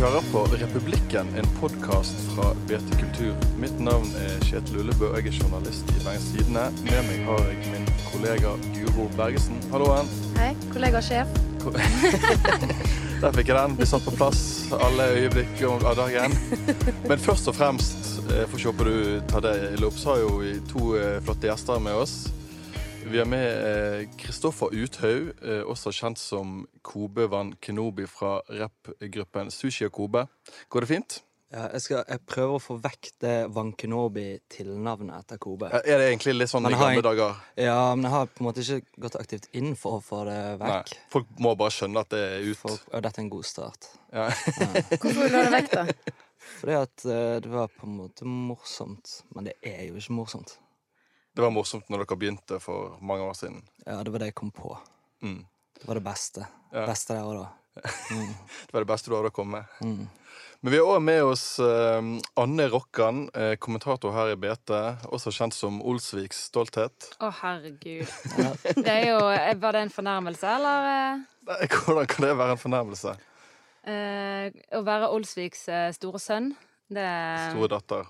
hører på Republikken, en podkast fra BT Kultur. Mitt navn er Kjetil Ullebø, jeg er journalist i Bergens Tidende. Med meg har jeg min kollega Guro Bergesen. Halloen. Hei, kollega sjef. Der fikk jeg den. Blir satt på plass alle øyeblikk av dagen. Men først og fremst, for å se på du tar det i lopp, så har jo to eh, flotte gjester med oss. Vi har med Kristoffer eh, Uthaug, eh, også kjent som Kobe Van Kenobi fra rappgruppen Sushi og Kobe. Går det fint? Ja, jeg, skal, jeg prøver å få vekk det Van Kenobi-tilnavnet etter Kobe. Ja, Er det egentlig litt sånn i gamle dager? Ja, men jeg har på en måte ikke gått aktivt inn for å få det vekk. Nei. Folk må bare skjønne at det er ut. Folk, og dette er en god start. Ja. Hvorfor vil du ha det vekk, da? Fordi at eh, det var på en måte morsomt. Men det er jo ikke morsomt. Det var morsomt når dere begynte for mange år siden. Ja, det var det jeg kom på. Mm. Det var det beste. Ja. Beste der og da. Mm. Det var det beste du hadde å komme med. Mm. Men vi har òg med oss eh, Anne Rokkan, eh, kommentator her i BT, også kjent som Olsviks stolthet. Å, herregud. Det er jo Var det en fornærmelse, eller? eh, Nei, Hvordan kan det være en fornærmelse? eh, å være Olsviks eh, store sønn. Det Store datter.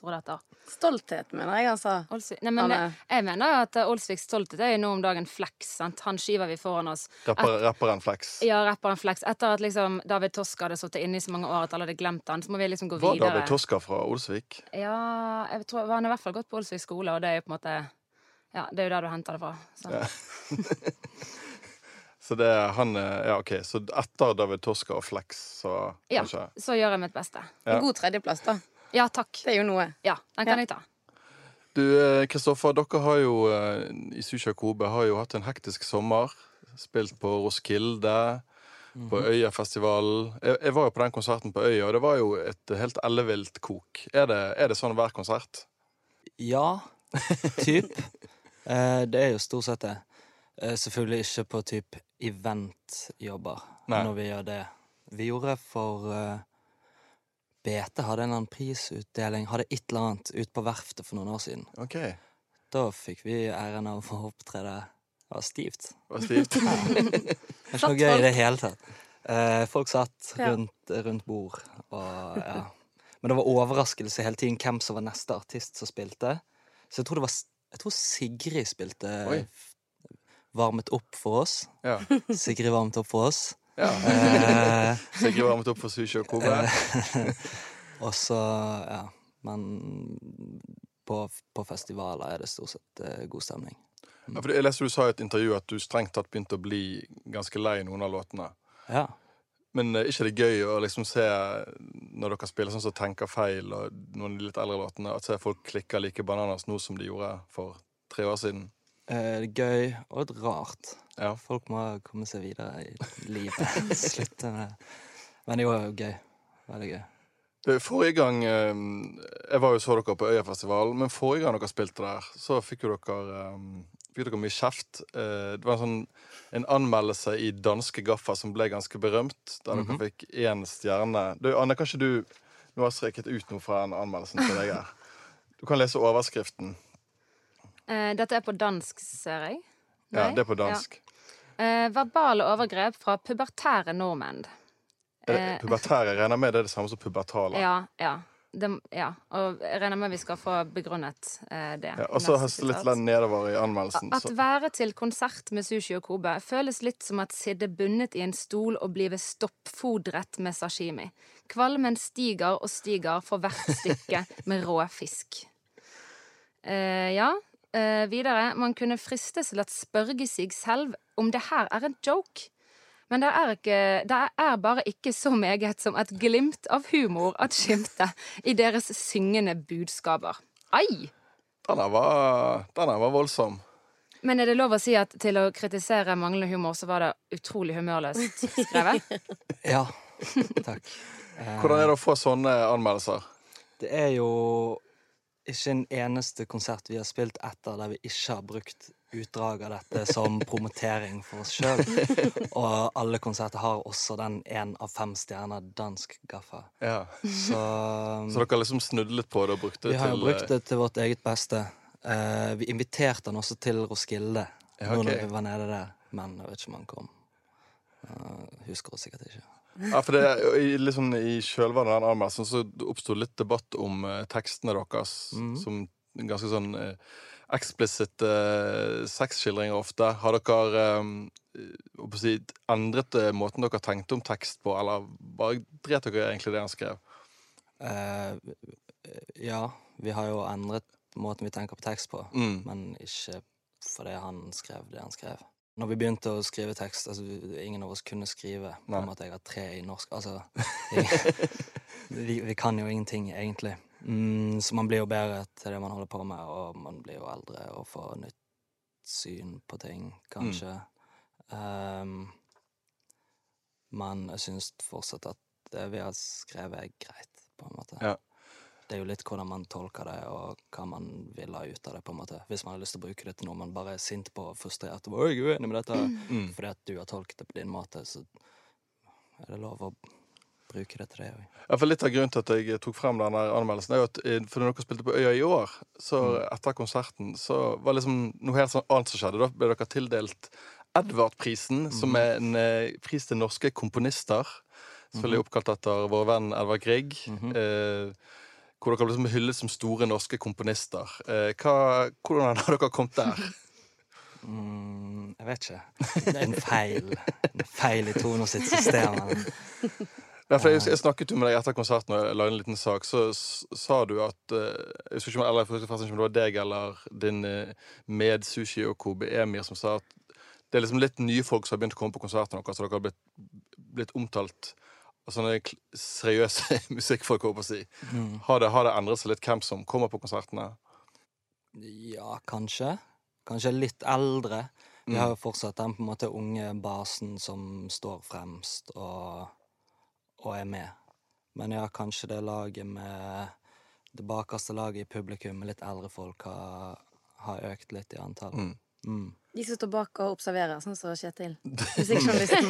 Store datter. Stolthet, mener jeg altså. Olsvik. Nei, men Anne. jeg, jeg mener jo at eh, Olsviks stolthet er jo nå om dagen Flex. Sant? Han skyver vi foran oss. Rapper, rapperen Flex. Ja, rapperen Flex. Etter at liksom David Toska hadde sittet inne i så mange år at alle hadde glemt han, så må vi liksom gå Var videre. David Toska fra Olsvik? Ja, jeg tror han har i hvert fall gått på Olsvik skole, og det er jo på en måte Ja, det er jo der du henter det fra. Så. Ja. Så det er han eh, Ja, OK. Så etter David Toska og Flex, så Ja, kanskje så gjør jeg mitt beste. Ja. En god tredjeplass, da. Ja, takk. Det er jo noe. Ja, den kan Ja. jeg ta. Du, eh, Kristoffer, dere har jo eh, i Susha Kobe har jo hatt en hektisk sommer. Spilt på Roskilde, på Øyafestivalen. Jeg, jeg var jo på den konserten på Øya, og det var jo et helt ellevilt kok. Er det, er det sånn hver konsert? Ja, typ. Eh, det er jo stort sett det. Eh, selvfølgelig ikke på typ eventjobber, Nei. når vi gjør det. Vi gjorde for BT hadde en eller annen prisutdeling, hadde et eller annet ute på verftet for noen år siden. OK. Da fikk vi æren av å opptrede. Det var stivt. var stivt. Det er ikke noe gøy i det hele tatt. Eh, folk satt rundt, rundt bord, og ja. Men det var overraskelse hele tiden hvem som var neste artist som spilte. Så jeg tror det var Jeg tror Sigrid spilte Oi. Varmet opp for oss. Ja. Sigrid varmet opp for oss. Ja. Sikkert Sigrid varmet opp for Sushi og Kobe. og så, ja Men på, på festivaler er det stort sett eh, god stemning. Ja, for jeg leste du sa i et intervju at du strengt tatt begynte å bli ganske lei noen av låtene. Ja. Men er ikke det gøy å liksom se, når dere spiller sånn som Tenker feil, og noen av de litt eldre låtene, at se folk klikker like bananas nå som de gjorde for tre år siden? Eh, det er gøy og litt rart. Ja. Folk må komme seg videre i livet. Slutte med. Men det var jo gøy. Veldig gøy. Du, Forrige gang eh, Jeg var jo så dere på Øyafestivalen, men forrige gang dere spilte der, så fikk jo dere eh, Fikk dere mye kjeft. Eh, Det var en sånn en anmeldelse i danske Gaffa som ble ganske berømt, der Mhm. dere fikk én stjerne. Du, Anne, kanskje du Nå har jeg streket ut noe fra den anmeldelsen til deg her. Du kan lese overskriften. Eh, dette er på dansk, ser jeg. Ja, det er på dansk. Ja. Eh, verbale overgrep fra pubertære nordmenn. Det Pubertære regner med det er det samme som pubertale. Ja, ja. Det, ja. Og jeg regner med vi skal få begrunnet eh, det. Ja, og så høste litt nedover i anmeldelsen. At være til konsert med sushi og Kobe føles litt som at sitte bundet i en stol og blive stoppfodret med sashimi. Kvalmen stiger og stiger for hvert stykke med rå fisk. Eh, ja, eh, videre. Man kunne fristes til å spørge seg selv om det her er en joke. Men det er, ikke, det er bare ikke så meget som et glimt av humor at skimte i deres syngende budskaper. Ai! Denne var, denne var voldsom. Men er det lov å si at til å kritisere manglende humor, så var det utrolig humørløst skrevet? Ja. Takk. Hvordan er det å få sånne anmeldelser? Det er jo ikke en eneste konsert vi har spilt etter der vi ikke har brukt utdrag av dette som promotering for oss sjøl. Og alle konserter har også den én av fem stjerner dansk gaffa. Ja. Så Så dere har liksom snudd litt på det og brukt det til vi har til brukt det til vårt eget beste. Uh, vi inviterte han også til Roskilde Ja, okay. når vi var nede der, men jeg vet ikke om han kom. Uh, husker oss sikkert ikke. Ja, for det, i, liksom, I kjølvannet av den anmeldelsen så oppsto litt debatt om eh, tekstene deres. Mhm. Som ganske sånn eh, eksplisitte eh, sexskildringer ofte. Har dere eh, si, endret eh, måten dere tenkte om tekst på, eller bare dret dere egentlig det han skrev? Uh, ja, vi har jo endret måten vi tenker på tekst på, Mm. men ikke fordi han skrev det han skrev. Når vi begynte å skrive tekst, altså ingen av oss kunne skrive. På Nei. en måte jeg har tre i norsk. Altså, vi, vi kan jo ingenting, egentlig. Mm, så man blir jo bedre til det man holder på med, og man blir jo eldre og får nytt syn på ting, kanskje. Ehm, men jeg syns fortsatt at det vi har skrevet, er greit, på en måte. Ja. Det er jo litt hvordan man tolker det, og hva man vil ha ut av det. på en måte. Hvis man har lyst til å bruke det til noe man bare er sint på og frustrert over, «Oi, jeg er uenig med dette, Mm. fordi at du har tolket det på din måte, så er det lov å bruke det til det òg. Ja, for Litt av grunnen til at jeg tok frem denne anmeldelsen, er jo at eh, for når dere spilte på Øya i år, så etter konserten, så var det liksom noe helt sånn annet som skjedde. Da ble dere tildelt Edvard-prisen, som er en eh, pris til norske komponister. Selvfølgelig oppkalt etter vår venn Edvard Grieg. eh, hvor dere liksom hyllet som store norske komponister. Eh, hva, hvordan har dere kommet der? Mm, jeg vet ikke. En feil. En feil i Tono sitt system. Ja, for jeg, jeg snakket jo med deg etter konserten og jeg la inn en liten sak. Så sa du at eh, Jeg husker ikke om, eller, jeg husker ikke om det var deg eller din uh, med-sushi og Kobe Emir som sa at det er liksom litt nye folk som har begynt å komme på konsertene deres, så dere har blitt, blitt omtalt sånne seriøse musikkfolk, håper jeg å si. Mm. Har det, har det endret seg litt hvem som kommer på konsertene? Ja, kanskje. Kanskje litt eldre. Vi Mm. har jo fortsatt den på en måte unge basen som står fremst og, og er med. Men ja, kanskje det laget med det bakerste laget i publikum med litt eldre folk har, har økt litt i antall. Mm. Mm. De som står bak og observerer, sånn som Kjetil. Musikkjournalisten.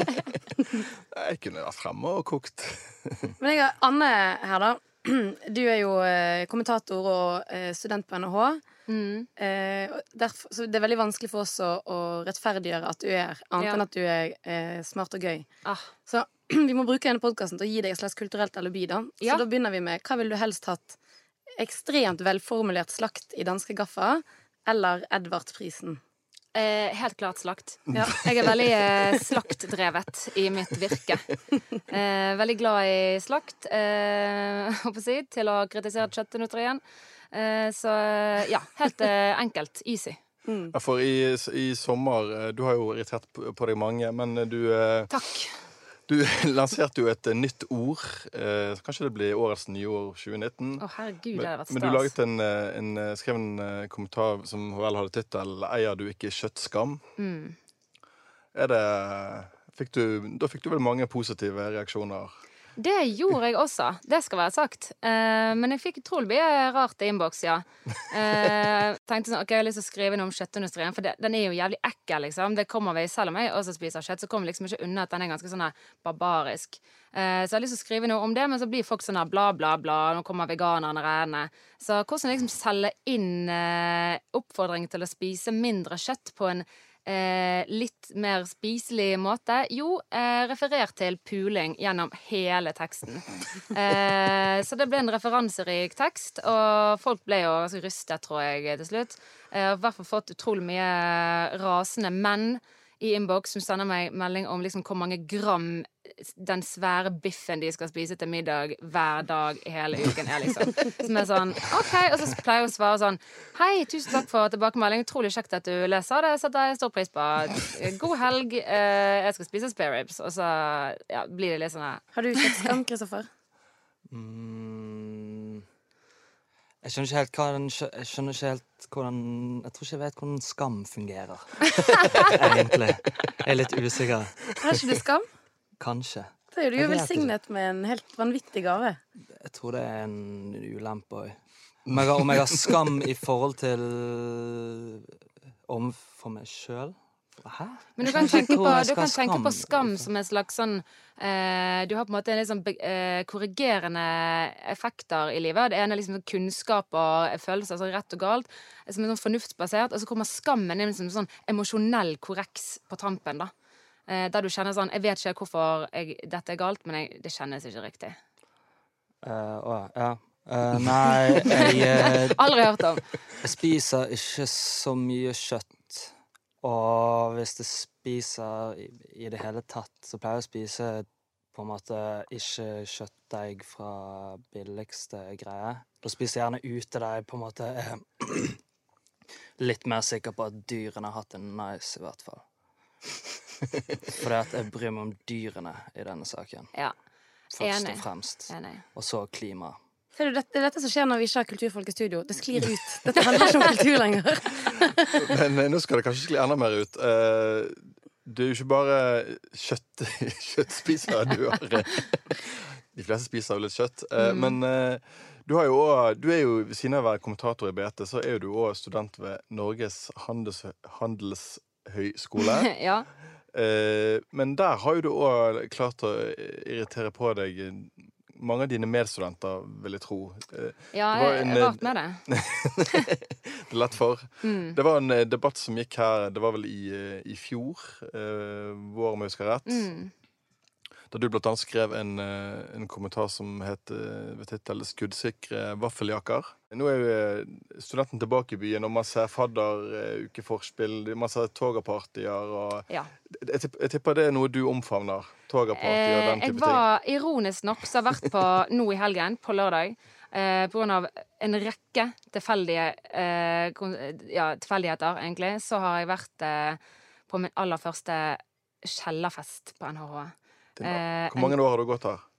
Jeg kunne vært fremme og kokt. Men jeg har Anne her, da. Du er jo eh, kommentator og eh, student på NHH. Mm. Eh, derfor, så det er veldig vanskelig for oss å, å rettferdiggjøre at du er annet Ja. enn at du er eh, smart og gøy. Ah. Så vi må bruke denne podkasten til å gi deg et slags kulturelt alibi. da Så Ja. da begynner vi med hva ville du helst hatt? Ekstremt velformulert slakt i danske gaffa eller Edvard-prisen? Eh, helt klart slakt. Ja. Jeg er veldig eh, slaktdrevet i mitt virke. Eh, veldig glad i slakt, eh, å si, til å kritisere kjøttindustrien. Eh, så ja, helt eh, enkelt. Easy. Ja, For i, i sommer Du har jo irritert på på deg mange, men du eh, Takk. Du lanserte jo et eh, nytt ord. Eh, kanskje det blir årets nyord 2019. Å, herregud, det vært men du laget en, eh, en, skrev en eh, kommentar som vel hadde tittel 'Eier du ikke kjøttskam'? Mm. Er det fikk du, Da fikk du vel mange positive reaksjoner? Det gjorde jeg også, det skal være sagt. Uh, men jeg fikk utrolig mye rart i innboks, ja. Uh, tenkte sånn, ok, Jeg har lyst til å skrive noe om kjøttindustrien, for det, den er jo jævlig ekkel. liksom. Det kommer vi, Selv om jeg også spiser kjøtt, så kommer vi liksom ikke unna at den er ganske sånn her barbarisk. Uh, så jeg har lyst til å skrive noe om det, men så blir folk sånn her bla, bla, bla. Nå kommer veganerne rene. Så hvordan liksom selge inn eh, oppfordring til å spise mindre kjøtt på en eh, litt mer spiselig måte? Jo, eh, referert til puling gjennom hele teksten. Eh, så det ble en referanserik tekst, og folk ble jo ganske rystet, tror jeg, til slutt. Eh, I hvert fall fått utrolig mye rasende menn i innboks som sender meg melding om liksom hvor mange gram den svære biffen de skal spise til middag hver dag hele uken er, liksom. Som er sånn OK. Og så pleier hun å svare sånn Hei, tusen takk for tilbakemelding. Utrolig kjekt at du leser. Det setter jeg stor pris på. God helg. Eh, Jeg skal spise spare ribs. Og så ja, blir det litt sånn her Har du kjøttskam, Kristoffer? Mm. Jeg skjønner ikke helt hva den Jeg skjønner ikke helt hvordan Jeg tror ikke jeg vet hvordan skam fungerer. Egentlig. Jeg er litt usikker. Har ikke du skam? Kanskje. Da er du jo velsignet med en helt vanvittig gave. Jeg tror det er en ulempe òg. Om, om jeg har skam i forhold til Overfor meg sjøl? Hæ? Men du kan tenke på, du kan tenke på skam som en slags sånn eh, Du har på en måte en litt sånn eh, korrigerende effekter i livet. Det ene er liksom kunnskap og følelser, altså rett og galt, som er sånn fornuftsbasert. Og så kommer skammen inn som en sånn emosjonell korreks på tampen, da. Eh, der du kjenner sånn Jeg vet ikke hvorfor jeg, dette er galt, men jeg, det kjennes ikke riktig. Uh, Å ja. Uh, nei, jeg, uh, Aldri hørt om. jeg spiser ikke så mye kjøtt. Og hvis jeg spiser i, i det hele tatt, så pleier jeg å spise på en måte ikke kjøttdeig fra billigste greie. Da spiser jeg gjerne ute der jeg på en måte er litt mer sikker på at dyrene har hatt det nice, i hvert fall. Fordi at jeg bryr meg om dyrene i denne saken. Ja. Først Enig. og fremst. Enig. Og så klima. Ser du, det er dette som skjer når vi ikke har kulturfolk i studio. Det sklir ut. Dette handler ikke om kultur lenger. Men nå skal det kanskje skli enda mer ut. Eh, Du er jo ikke bare kjøtt, kjøttspiser. Du har eh, De fleste spiser jo litt kjøtt. Eh, Mm. Men du, har jo også, du er jo ved siden av å være kommentator i BT, så er du òg student ved Norges handels, handelshøyskole. ja. Men der har jo du òg klart å irritere på deg mange av dine medstudenter, vil jeg tro. Eh, ja, jeg en, rart med det. det er lett for. Mm. Det var en eh, debatt som gikk her, det var vel i, eh, i fjor, eh, vår, om jeg husker rett. Mm. Da du blant annet skrev en, eh, en kommentar som het eh, ved tittel 'Skuddsikre vaffeljakker'. Nå er jo eh, studenten tilbake i byen, og man ser fadderukeforspill, man ser togapartyer og Ja. jeg, tipper det er noe du omfavner? Togapartier og Eh, den type ting? Jeg var ironisk nok så har vært på nå i helgen, på lørdag, eh, av en rekke tilfeldige eh, ja, tilfeldigheter, egentlig, så har jeg vært eh, på min aller første kjellerfest på NHH. Eh, Hvor mange år har du gått her?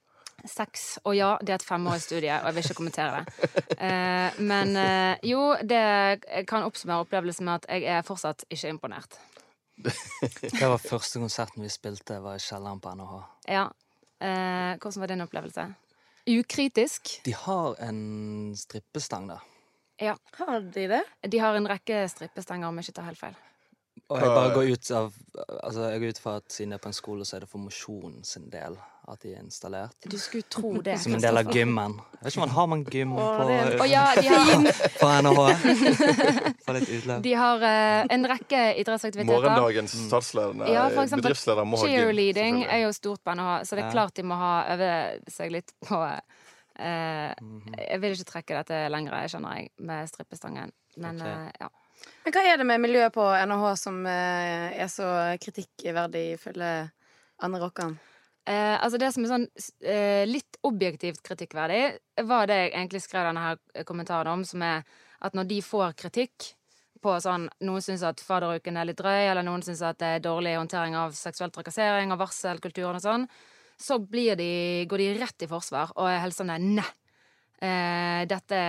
Seks. Og ja, det er et femårig studie, og jeg vil ikke kommentere det. Eh, men eh, jo, det kan oppsummere opplevelsen med at jeg er fortsatt ikke imponert. Det var første konserten vi spilte, var i kjelleren på NHH. Ja. Eh, hvordan var din opplevelse? Ukritisk. De har en strippestang der. Ja. Har de det? De har en rekke strippestanger, om jeg ikke tar helt feil. Og jeg bare går ut av Altså, jeg går ut fra at siden jeg er på en skole, så er det for mosjonen sin del at de er installert. Du skulle tro det. Som en del av gymmen. Jeg vet ikke om man har man gym på, er- Å ja, de har, på NHH. For litt utløp. de har uh, en rekke idrettsaktiviteter. Morgendagens statsledende Ja, bedriftsleder må ha gym. Cheerleading er jo stort på NHH, så det er Ja. klart de må ha øve seg litt på eh, Mhm. Jeg vil ikke trekke dette lenger, skjønner jeg, med strippestangen. Men eh, ja. Men hva er det med miljøet på NHH som er så kritikkverdig, ifølge Anne Rokkan? Eh, altså det som er sånn eh, litt objektivt kritikkverdig, var det jeg egentlig skrev denne her kommentaren om, som er at når de får kritikk på sånn Noen syns at fadderuken er litt drøy, eller noen syns at det er dårlig håndtering av seksuell trakassering og varselkulturen og sånn, så de, går de rett i forsvar og er helt sånn Nei! Eh, dette,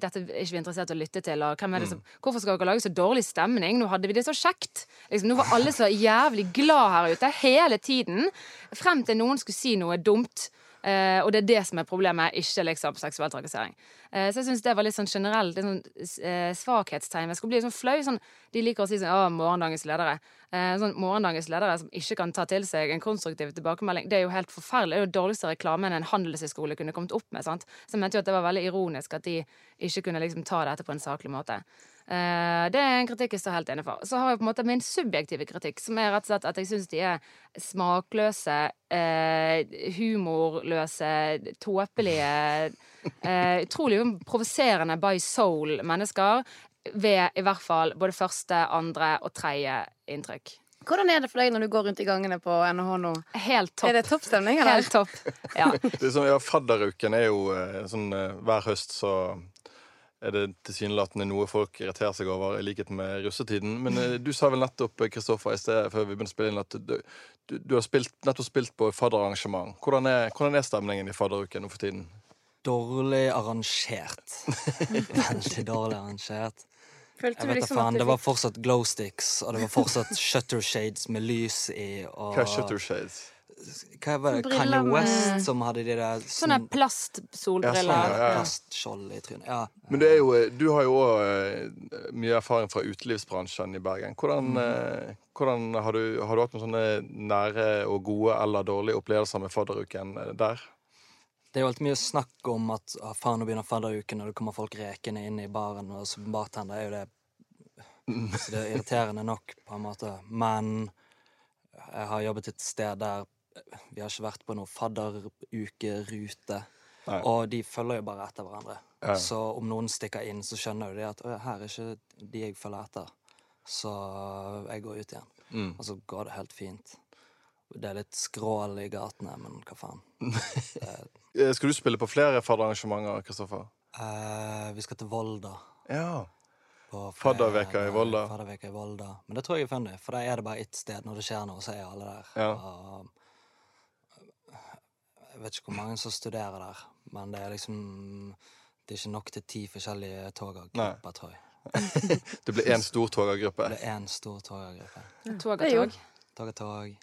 dette er ikke vi interessert i å lytte til. Og hvem er det som, hvorfor skal dere lage så dårlig stemning? Nå hadde vi det så kjekt. Liksom, nå var alle så jævlig glad her ute hele tiden. Frem til noen skulle si noe dumt. Eh, og det er det som er problemet, ikke liksom seksuell trakassering. Eh, så jeg syns det var litt sånn generelt sånn, eh, svakhetstegn. Jeg skulle bli sånn flau. Sånn, de liker å si sånn 'Å, morgendagens ledere'. Eh, sånn, morgendagens ledere som ikke kan ta til seg en konstruktiv tilbakemelding, det er jo helt forferdelig. Det er jo dårligste reklamen en handelshøyskole kunne kommet opp med. sant? Så jeg mente jo at det var veldig ironisk at de ikke kunne liksom ta dette på en saklig måte. Eh, det er en kritikk jeg står helt inne for. Så har jeg på en måte min subjektive kritikk, som er rett og slett at jeg syns de er smakløse, eh, humorløse, tåpelige eh, Utrolig provoserende by soul-mennesker ved i hvert fall både første, andre og tredje inntrykk. Hvordan er det for deg når du går rundt i gangene på NHH nå? Helt topp. Er det toppstemning, eller? Helt topp. Ja. Det er sånn, ja, Fadderuken er jo sånn Hver høst så er det tilsynelatende noe folk irriterer seg over, i likhet med russetiden. Men eh, du sa vel nettopp eh, Kristoffer, i sted før vi begynte å spille inn, at du, du, du har spilt, nettopp spilt på fadderarrangement. Hvordan er, hvordan er stemningen i fadderuken nå for tiden? Dårlig arrangert. Veldig dårlig arrangert. Følte Jeg vet da liksom faen, Det var fortsatt glow sticks, og det var fortsatt shutter shades med lys i. Og Hva er shutter shades? Hva var det? Kanye med- West som hadde de der Sånne sånn- plastsolbriller. Ja, sånn, ja, ja. plastskjold i trynet. Ja. Men det er jo, eh, du har jo òg mye erfaring fra utelivsbransjen i Bergen. Hvordan, mm. hvordan har, du, har du hatt noen sånne nære og gode eller dårlige opplevelser med fadderuken eh, der? Det er jo alltid mye snakk om at ah, faen, nå begynner fadderuken, og det kommer folk rekende inn i baren, og som bartender er jo det Så det er irriterende nok, på en måte. Men Jeg har jobbet et sted der vi har ikke vært på noen fadderukerute. Nei. Og de følger jo bare etter hverandre. Ja. Så om noen stikker inn, så skjønner jo de at her er ikke de jeg følger etter. Så jeg går ut igjen. Mm. Og så går det helt fint. Det er litt skrål i gatene, men hva faen. Eh, Skal du spille på flere fadderarrangementer, Kristoffer? Eh, vi skal til Volda. Ja. Fadderveka i. Volda. Fadderveka i Volda. Men det tror jeg er funny, for da er det bare ett sted. Når det skjer noe, så er alle der. Ja. Og, jeg vet ikke hvor mange som studerer der, men det er liksom Det er ikke nok til ti forskjellige togergrupper, tror jeg. Det blir én stor togergruppe. Det blir én stor togergruppe. Tog er tog. Tog er tog.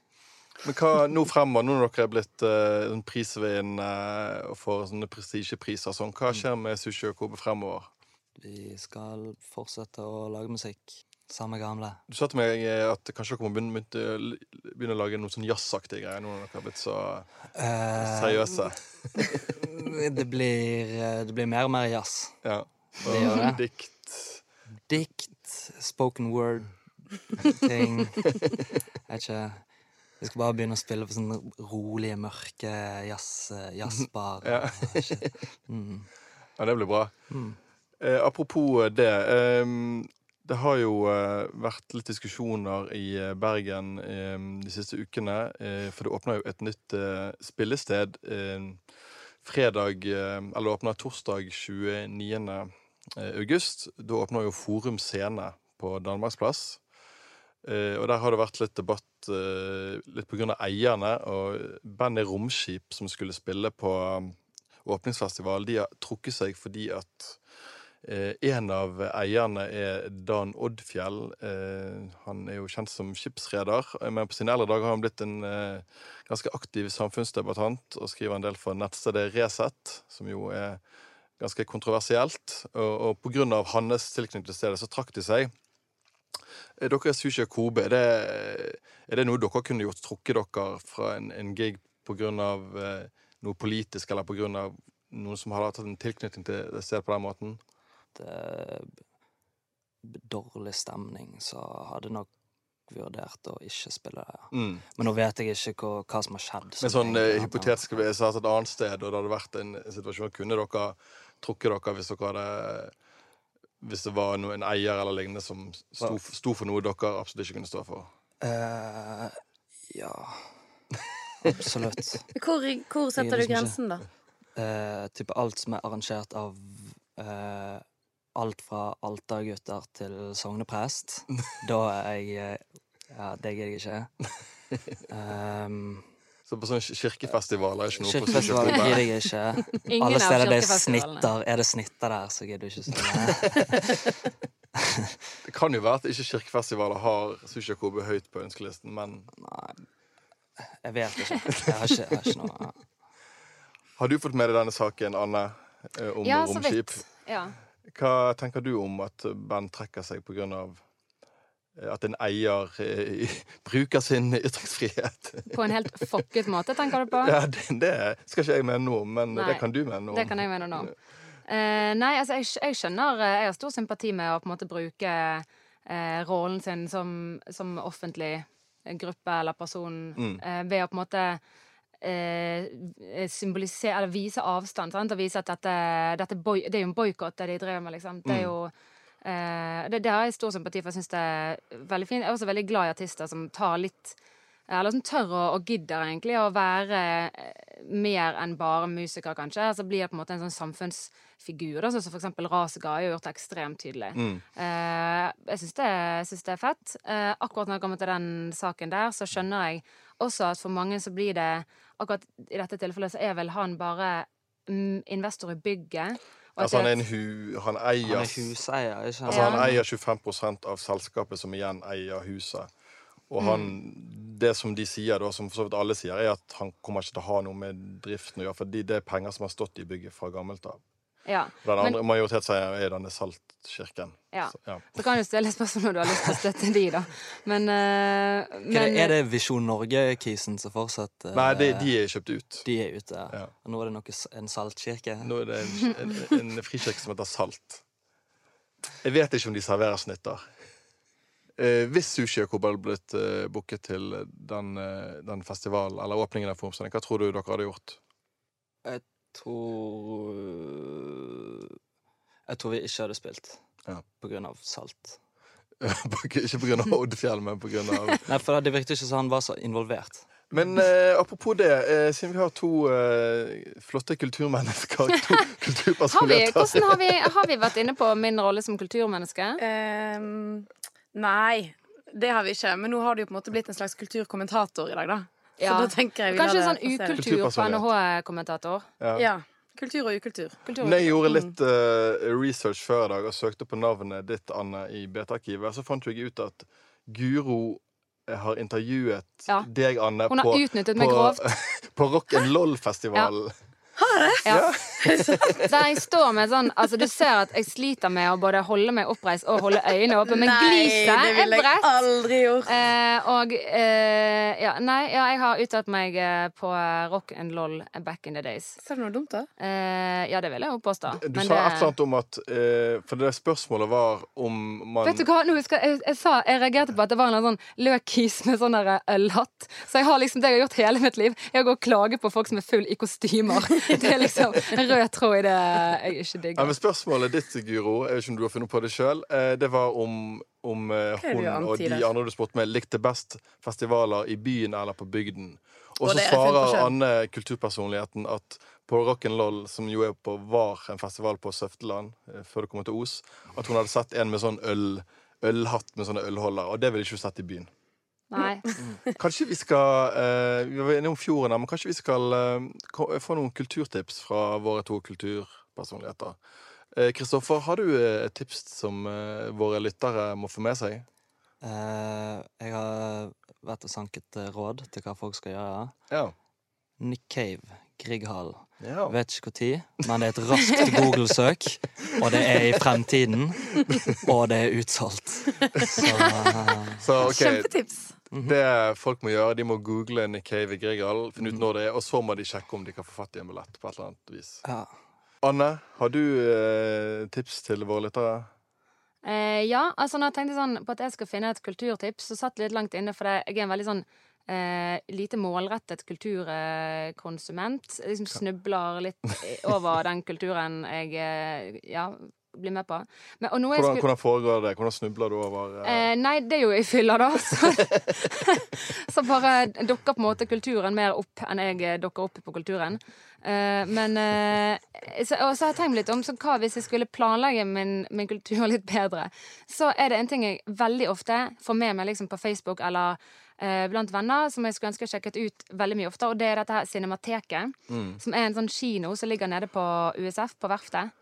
Men hva nå fremover, nå når dere er blitt uh, sånn uh, og får sånne prestisjepriser og sånn, hva skjer med Sushi og Kobe fremover? Vi skal fortsette å lage musikk. Samme gamle. Du sa til meg eh, at kanskje dere må begynne, begynne, å lage noe sånn jazzaktige greier nå når dere har blitt så Eh, seriøse. det, blir, eh, det blir mer og mer jazz. Ja. Det gjør det. Dikt. Dikt, spoken word-ting. Jeg vet ikke Vi skal bare begynne å spille på sånne rolige, mørke jazz, jazzbar. Ja. Mm. Ja, det blir bra. Mm. Eh, apropos det. ehm, det har jo eh, vært litt diskusjoner i eh, Bergen eh, de siste ukene. for det åpna jo et nytt spillested fredag Eller åpna torsdag 29. eh, august. Da åpna jo Forum Scene på Danmarksplass. Uh, og der har det vært litt debatt uh, litt av eierne. Og bandet Romskip, som skulle spille på åpningsfestival, de har trukket seg fordi at en av eierne er Dan Oddfjell. Eh, han er jo kjent som skipsreder, eh, men på sine eldre dager har han blitt en eh, ganske aktiv samfunnsdebattant og skriver en del for nettstedet Resett, som jo er ganske kontroversielt. Og, og av hans tilknytning til stedet så trakk de seg. Eh, Dere er Sushi Kobe. Er det, er det noe dere kunne gjort? Trukket dere fra en, en gig av eh, noe politisk, eller av noen som har hatt en tilknytning til stedet på den måten? Det er dårlig stemning, så hadde nok vurdert å ikke spille det. Mm. Men nå vet jeg ikke hva, hva som har skjedd. Men sånn eh, hypotetisk hvis jeg et annet sted, og det hadde vært en situasjon, kunne dere trukket dere hvis dere hadde Hvis det var noe, en eier eller lignende som sto, sto for noe dere absolutt ikke kunne stå for? Uh, ja Absolutt. Hvor, hvor setter du liksom grensen, da? Uh, type alt som er arrangert av eh, alt fra altergutter til sogneprest. da er jeg eh, Ja, det gidder jeg ikke. Um, Så på sånne kirkefestivaler er ikke noe Kirkefestivaler Kirkefestival gidder jeg ikke. Ingen Alle steder det er snitter, er det snitter der, så gidder du ikke sånn. Det kan jo være at ikke kirkefestivaler har Sushi høyt på ønskelisten, men Nei, jeg vet ikke. Jeg har ikke, jeg har ikke noe har du fått med deg denne saken, Anne, eh, om Ja, så vidt. Ja. Hva tenker du om at band trekker seg av eh, at en eier eh, bruker sin ytringsfrihet? På en helt fucket måte, tenker du på? Ja, det, det skal ikke jeg mene noe om, men Nei, det kan du mene noe om. Det kan jeg mene noe om. Uh, nei, altså, jeg, jeg skjønner Jeg har stor sympati med å på en måte bruke uh, rollen sin som, som offentlig gruppe eller person Mm. uh, ved å på en måte symbolisere Eller vise avstand. Sant? Og vise at dette, dette boy, Det er jo en boikott, det de driver med, liksom. Det er Mm. jo eh, det, det har jeg stor sympati for. Jeg synes det er veldig fint. Jeg er også veldig glad i artister som tar litt eller som tør og, og gidder egentlig å være eh, mer enn bare musiker, kanskje. Altså blir på en måte en sånn samfunnsfigur, da, sånn som for eksempel Rasega har gjort det ekstremt tydelig. Mm. Eh, jeg syns det, synes det er fett. Eh, akkurat når jeg kommer til den saken der, så skjønner jeg også at for mange så blir det Akkurat i dette tilfellet så er vel han bare mm, investor i bygget. Altså, han, er en hu, han eier Han er huseier, ikke Altså, han eier 25% av selskapet som igjen eier huset. Og Mm. han, det som de sier, da, som for så vidt alle sier, er at han kommer ikke til å ha noe med driften å gjøre, fordi det er penger som har stått i bygget fra gammelt av. ja. Den Men- andre majoritetseieren er denne Saltkirken. Ja. Så, ja. Så kan du stille spørsmål om du har lyst til å støtte de, da. Men, uh, Hva er men det, er det Visjon Norge-kisen som fortsatt uh, Nei, de, de er kjøpt ut. de er ute? Ja. Ja. Og nå er det noe, en saltkirke? Nå er det en, en, en frikirke som heter Salt. Jeg vet ikke om de serverer snitter. Eh, hvis Sushi og Kobbel blitt eh, booket til den, eh, den festivalen, eller åpningen av Forumsending, hva tror du dere hadde gjort? Jeg tror Jeg tror vi ikke hadde spilt. Ja. På grunn av salt. ikke på grunn av Oddfjell, men på grunn av Nei, for det virket ikke som han var så involvert. Men eh, apropos det, eh, siden vi har to eh, flotte kulturmennesker, to Har vi, hvordan har vi, har vi vært inne på min rolle som kulturmenneske? Ehm, nei, det har vi ikke. Men nå har det jo på en måte blitt en slags kulturkommentator i dag, da. Så Ja. da tenker jeg vi Kanskje en sånn ukultur på NHH-kommentator? Ja. Ja. Kultur og ukultur. Kultur Når jeg gjorde litt uh, research før i dag og søkte på navnet ditt, Anne, i BT-arkivet, så fant jeg ut at Guro eh, har intervjuet Ja. deg, Anne, Hun har på, utnyttet meg på, grovt. på Rock and Loll-festivalen. Ja. Der jeg står med sånn Altså, du ser at jeg sliter med å både holde meg oppreist og holde øynene åpne, men gliset det er ville jeg aldri gjort. Eh, og eh, ja, nei, ja, jeg har uttalt meg eh, på rock and loll back in the days. Sa du noe dumt, da? Eh, ja, det vil jeg jo påstå. Du Men sa det- et eller annet om at eh, For det spørsmålet var om man Vet du hva, nå husker jeg, jeg, sa, jeg reagerte på at det var en sånn løkkis med sånn der ølhatt. Så jeg har liksom det jeg har gjort hele mitt liv. Jeg går og klager på folk som er full i kostymer. Det er liksom en rød tråd i det jeg ikke Ja, digger. men Spørsmålet ditt, Guro, jeg vet ikke om du har funnet på det sjøl, det var om, om eh, er hun og de andre du spurte med, likte best festivaler i byen eller på bygden. Og så er svarer. Anne, kulturpersonligheten, at på Rock'n'Loll, som jo er på, var en festival på Søfteland eh, før det kom til Os, at hun hadde sett en med sånn øl, ølhatt med sånne ølholder, og det ville ikke hun sett i byen. Nei. Kanskje vi skal uh, Vi var inne om fjorden men kanskje vi skal uh, få noen kulturtips fra våre to kulturpersonligheter. Kristoffer, Kristoffer, har du eh, et tips som eh, våre lyttere må få med seg? Eh, jeg har vært og sanket eh, råd til hva folk skal gjøre. Ja. Nick Cave, Grieghallen. ja. Vet ikke når, men det er et raskt Google-søk. Og det er i fremtiden. Og det er utsolgt. Så eh, Så okay. Kjempetips. det folk må gjøre, de må google Nick Cave i Grieghallen, finne ut når det er, og så må de sjekke om de kan få fatt i en billett på et eller annet vis. ja. Anne, har du eh, tips til våre lyttere? Eh, ja, altså når jeg tenkte sånn på at jeg skal finne et kulturtips, så satt det litt langt inne, for jeg er en veldig sånn eh, lite målrettet kulturkonsument. Liksom snubler litt over den kulturen jeg eh, ja, blir med på. Men, Hvordan, skulle hvordan foregår det? Hvordan snubler du over eh, Eh, nei, det er jo i fylla, da. Så, så bare dukker på en måte kulturen mer opp enn jeg eh, dukker opp på kulturen. Eh, men eh, så, Og så har jeg tenkt litt om så hva hvis jeg skulle planlegge min, min kultur litt bedre. Så er det en ting jeg veldig ofte får med meg liksom på Facebook eller eh, blant venner, som jeg skulle ønske jeg sjekket ut veldig mye oftere, og det er dette her Cinemateket. Som er en sånn kino som ligger nede på USF, på Verftet.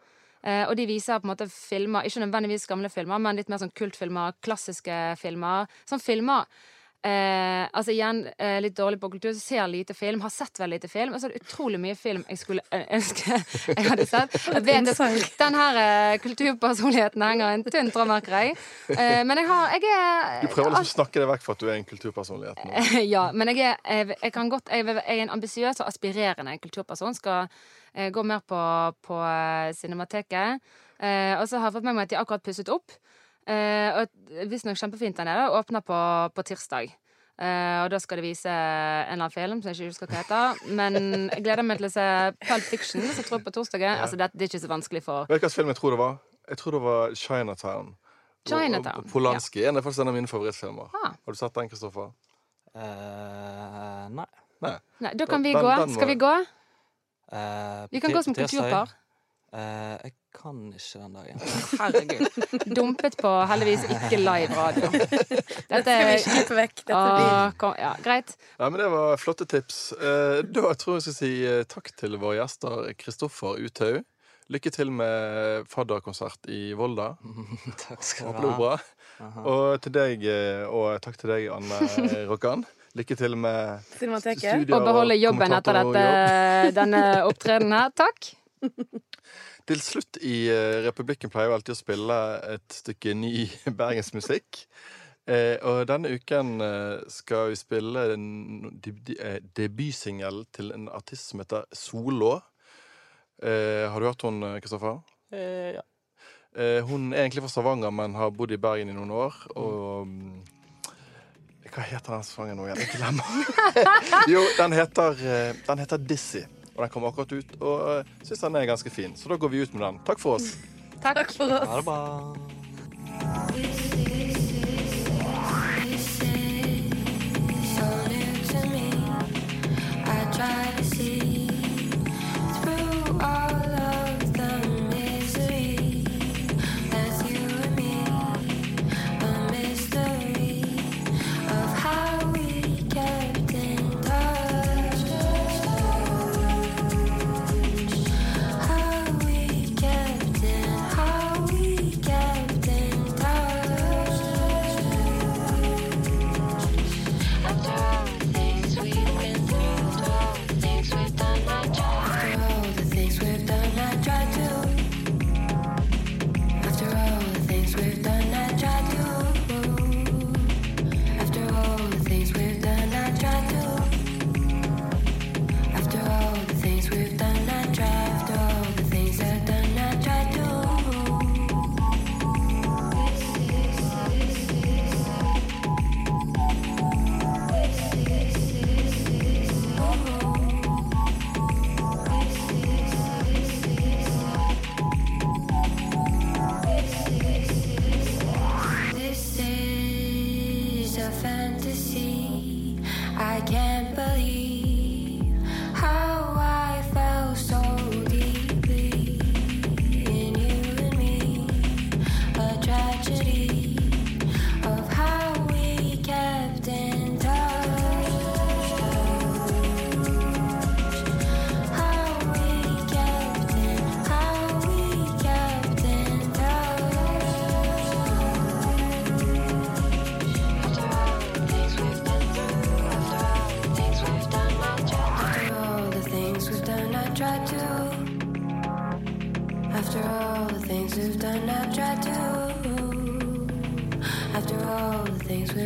Eh, og de viser på en måte filmer, ikke nødvendigvis gamle filmer, men litt mer sånn kultfilmer, klassiske filmer. Sånn filmer eh, Altså igjen, eh, litt dårlig på kultur, så ser jeg lite film, har sett veldig lite film. Og så er det utrolig mye film jeg skulle ønske jeg hadde sett. Jeg vet den her eh, kulturpersonligheten henger en tynn tråd, merker jeg. Eh, men jeg har Jeg er Du prøver liksom å snakke deg vekk for at du er en kulturpersonlighet nå. ja, men jeg er, jeg, jeg kan godt, jeg, jeg er en ambisiøs og aspirerende kulturperson. Skal eh, gå mer på, på eh, Cinemateket. Eh, og så har jeg fått med meg at de akkurat pusset opp. Eh, og Visstnok kjempefint der nede. Åpner på, på tirsdag. Eh, og da skal det vise en eller annen film som jeg ikke husker hva heter. Men jeg gleder meg til å se Pulp Fiction, som jeg tror på torsdag. Altså, det, det er ikke så vanskelig for Vet du hvilken film jeg tror det var? Jeg tror det var Chinatown. Chinatown, Polanski. Ja. En av faktisk en av mine favorittfilmer. Ah. Har du sett den, Kristoffer? Uh, nei. Nei. Nei, da kan vi Den- gå. den må- Skal vi gå? Uh, Vi kan gå som kulturpar. Eh, jeg kan ikke den dagen. Herregud. Dumpet på heldigvis ikke live radio. Dette skal vi ikke klippe vekk. Dette blir kom, ja, greit. Ja, men Det var flotte tips. Eh, Da tror jeg jeg skal si eh, takk til våre gjester Kristoffer Uthaug. Lykke til med fadderkonsert i Volda. Takk skal Håper du det går ha. bra. Og til deg, eh, og takk til deg, Anne Rokkan. Lykke til med studier Og beholde jobben etter dette, denne opptredenen her. Takk. Til slutt i eh, Republikken pleier vi alltid å spille et stykke ny bergensmusikk. Eh, og denne uken eh, skal vi spille eh, debutsingel til en artist som heter Solå. Eh, har du hørt hun, Kristoffer? Eh, ja. hun er egentlig fra Stavanger, men har bodd i Bergen i noen år. Og mm, Hva heter den sangen nå igjen? Jeg glemmer. jo, den heter, den heter Dizzie. Og den kom akkurat ut, og eh, uh, syns den er ganske fin. Så da går vi ut med den. Takk for oss. Takk, for oss. Ha det bra.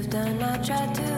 I've I tried to